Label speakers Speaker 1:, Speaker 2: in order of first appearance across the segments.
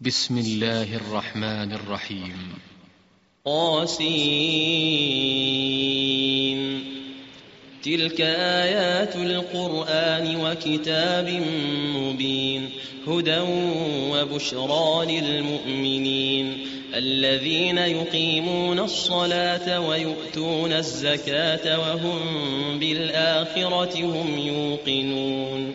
Speaker 1: بسم الله الرحمن الرحيم.
Speaker 2: قاسين تلك آيات القرآن وكتاب مبين هدى وبشرى للمؤمنين. الذين يقيمون الصلاة ويؤتون الزكاة وهم بالآخرة هم يوقنون.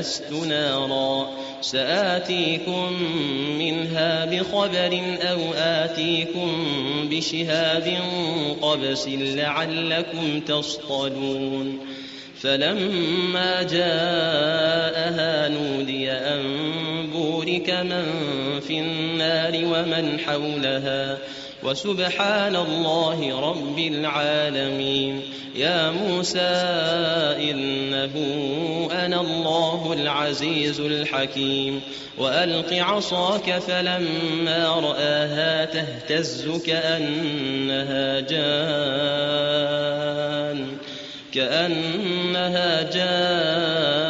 Speaker 2: آنست نارا. سآتيكم منها بخبر أو آتيكم بشهاب قبس لعلكم تصطلون. فلما جاءها نودي أن بورك من في النار ومن حولها. وسبحان الله رب العالمين. يا موسى إنه أنا الله العزيز الحكيم. وألق عصاك فلما رآها تهتز كأنها جان. كأنها جان.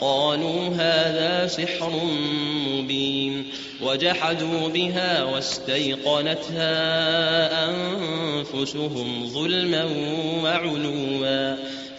Speaker 2: قالوا هذا سحر مبين وجحدوا بها واستيقنتها أنفسهم ظلما وعلوا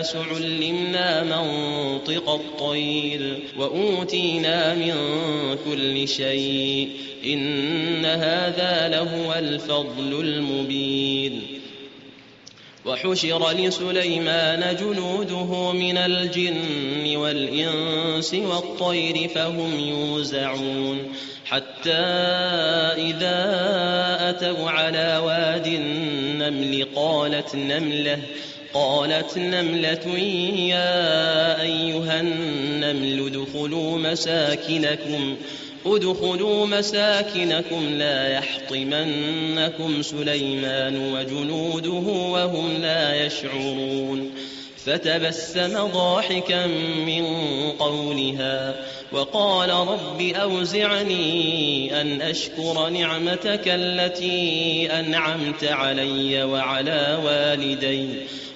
Speaker 2: الناس علمنا منطق الطير وأوتينا من كل شيء إن هذا لهو الفضل المبين وحشر لسليمان جنوده من الجن والإنس والطير فهم يوزعون حتى إذا أتوا على واد النمل قالت نملة قالت نملة يا أيها النمل ادخلوا مساكنكم ادخلوا مساكنكم لا يحطمنكم سليمان وجنوده وهم لا يشعرون. فتبسم ضاحكا من قولها وقال رب أوزعني أن أشكر نعمتك التي أنعمت علي وعلى والدي.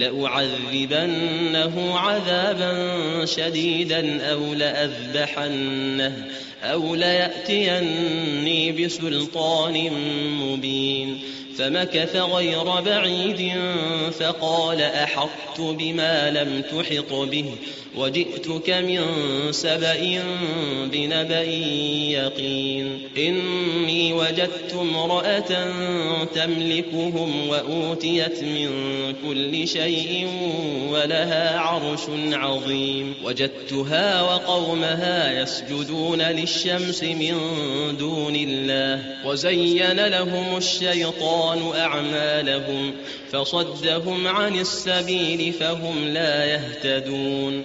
Speaker 2: لأعذبنه عذابا شديدا أو لأذبحنه أو ليأتيني بسلطان مبين فمكث غير بعيد فقال أحطت بما لم تحط به وجئتك من سبأ بنبأ يقين. إني وجدت امرأة تملكهم وأوتيت من كل شيء ولها عرش عظيم. وجدتها وقومها يسجدون للشمس من دون الله. وزين لهم الشيطان أعمالهم فصدهم عن السبيل فهم لا يهتدون.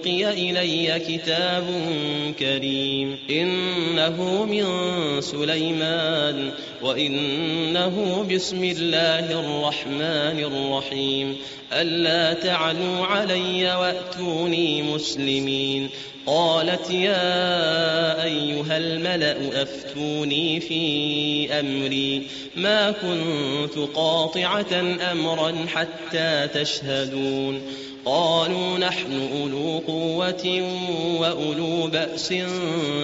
Speaker 2: ألقي إلي كتاب كريم. إنه من سليمان وإنه بسم الله الرحمن الرحيم. ألا تعلوا علي وأتوني مسلمين. قالت يا أيها الملأ أفتوني في أمري. ما كنت قاطعة أمرا حتى تشهدون. قالوا نحن أولو قوة وأولو بأس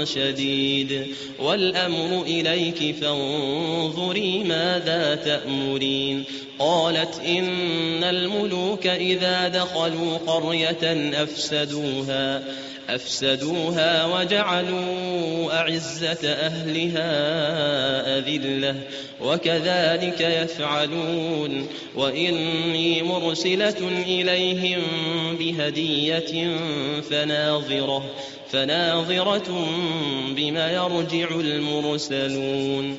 Speaker 2: شديد والأمر إليك فانظري ماذا تأمرين قالت إن الملوك إذا دخلوا قرية أفسدوها أفسدوها وجعلوا أعزة أهلها أذلة وكذلك يفعلون. وإني مرسلة إليهم بهدية فناظرة فناظرة بما يرجع المرسلون.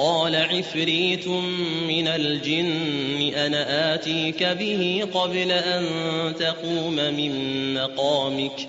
Speaker 2: قال عفريت من الجن أنا آتيك به قبل أن تقوم من مقامك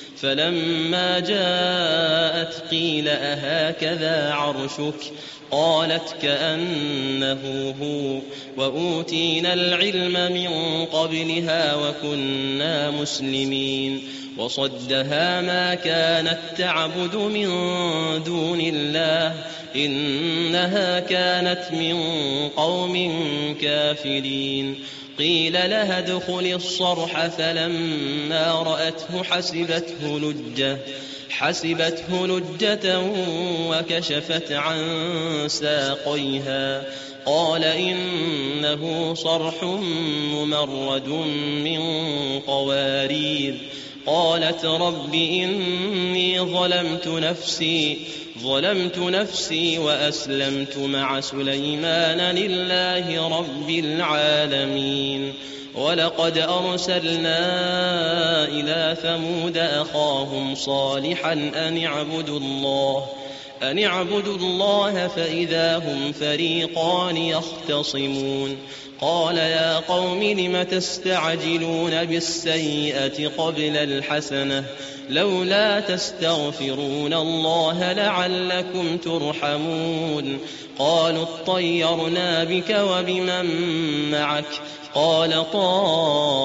Speaker 2: فلما جاءت قيل أهكذا عرشك؟ قالت كأنه هو. وأوتينا العلم من قبلها وكنا مسلمين. وصدها ما كانت تعبد من دون الله. إنها كانت من قوم كافرين. قيل لها ادخل الصرح فلما رأته حسبته لجة حسبته لجة وكشفت عن ساقيها. قال إنه صرح ممرد من قوارير. قالت رب إني ظلمت نفسي ظلمت نفسي وأسلمت مع سليمان لله رب العالمين. ولقد أرسلنا إلى ثمود أخاهم صالحا أن اعبدوا الله أن اعبدوا الله فإذا هم فريقان يختصمون قال يا قوم لم تستعجلون بالسيئة قبل الحسنة لولا تستغفرون الله لعلكم ترحمون قالوا اطيرنا بك وبمن معك قال طائركم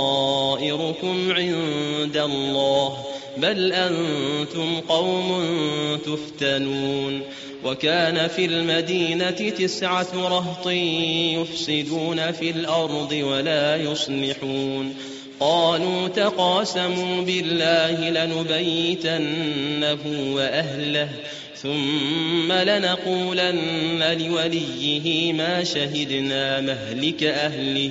Speaker 2: عند الله بل أنتم قوم تفتنون وكان في المدينة تسعة رهط يفسدون في الأرض ولا يصلحون. قالوا تقاسموا بالله لنبيتنه وأهله ثم لنقولن لوليه ما شهدنا مهلك أهله.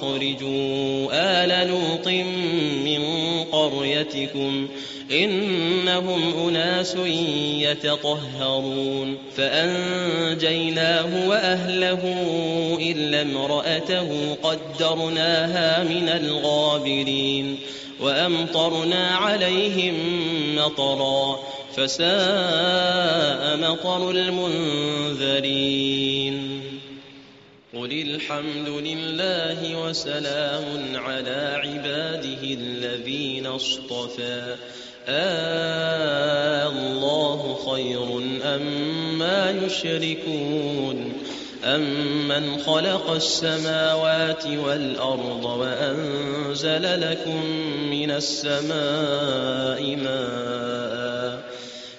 Speaker 2: أخرجوا آل لوط من قريتكم إنهم أناس يتطهرون فأنجيناه وأهله إلا امرأته قدرناها من الغابرين وأمطرنا عليهم مطرا فساء مطر المنذرين قل الحمد لله وسلام على عباده الذين اصطفى آه الله خير أم ما يشركون أمن خلق السماوات والأرض وأنزل لكم من السماء ماء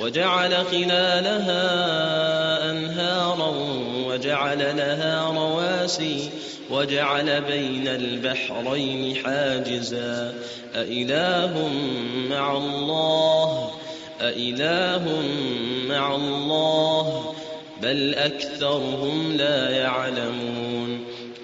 Speaker 2: وجعل خلالها أنهارا وجعل لها رواسي وجعل بين البحرين حاجزا أإله مع الله أإله مع الله بل أكثرهم لا يعلمون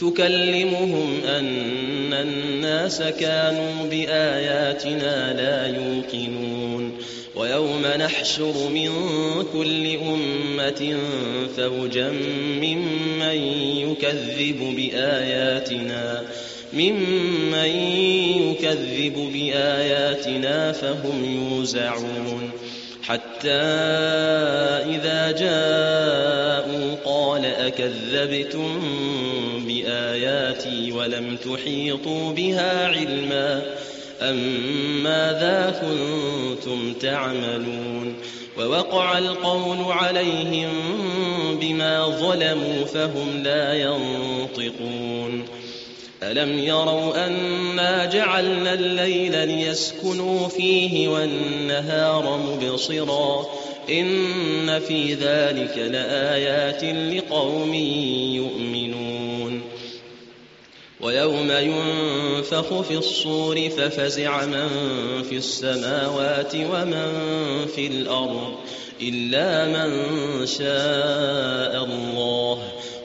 Speaker 2: تكلمهم أن الناس كانوا بآياتنا لا يوقنون. ويوم نحشر من كل أمة فوجا ممن يكذب بآياتنا ممن يكذب بآياتنا فهم يوزعون. حتى إذا جاءوا قال أكذبتم بآياتي ولم تحيطوا بها علما أم ماذا كنتم تعملون ووقع القول عليهم بما ظلموا فهم لا ينطقون ألم يروا أنا جعلنا الليل ليسكنوا فيه والنهار مبصرا إن في ذلك لآيات لقوم يؤمنون ويوم ينفخ في الصور ففزع من في السماوات ومن في الأرض إلا من شاء الله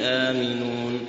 Speaker 2: آمنون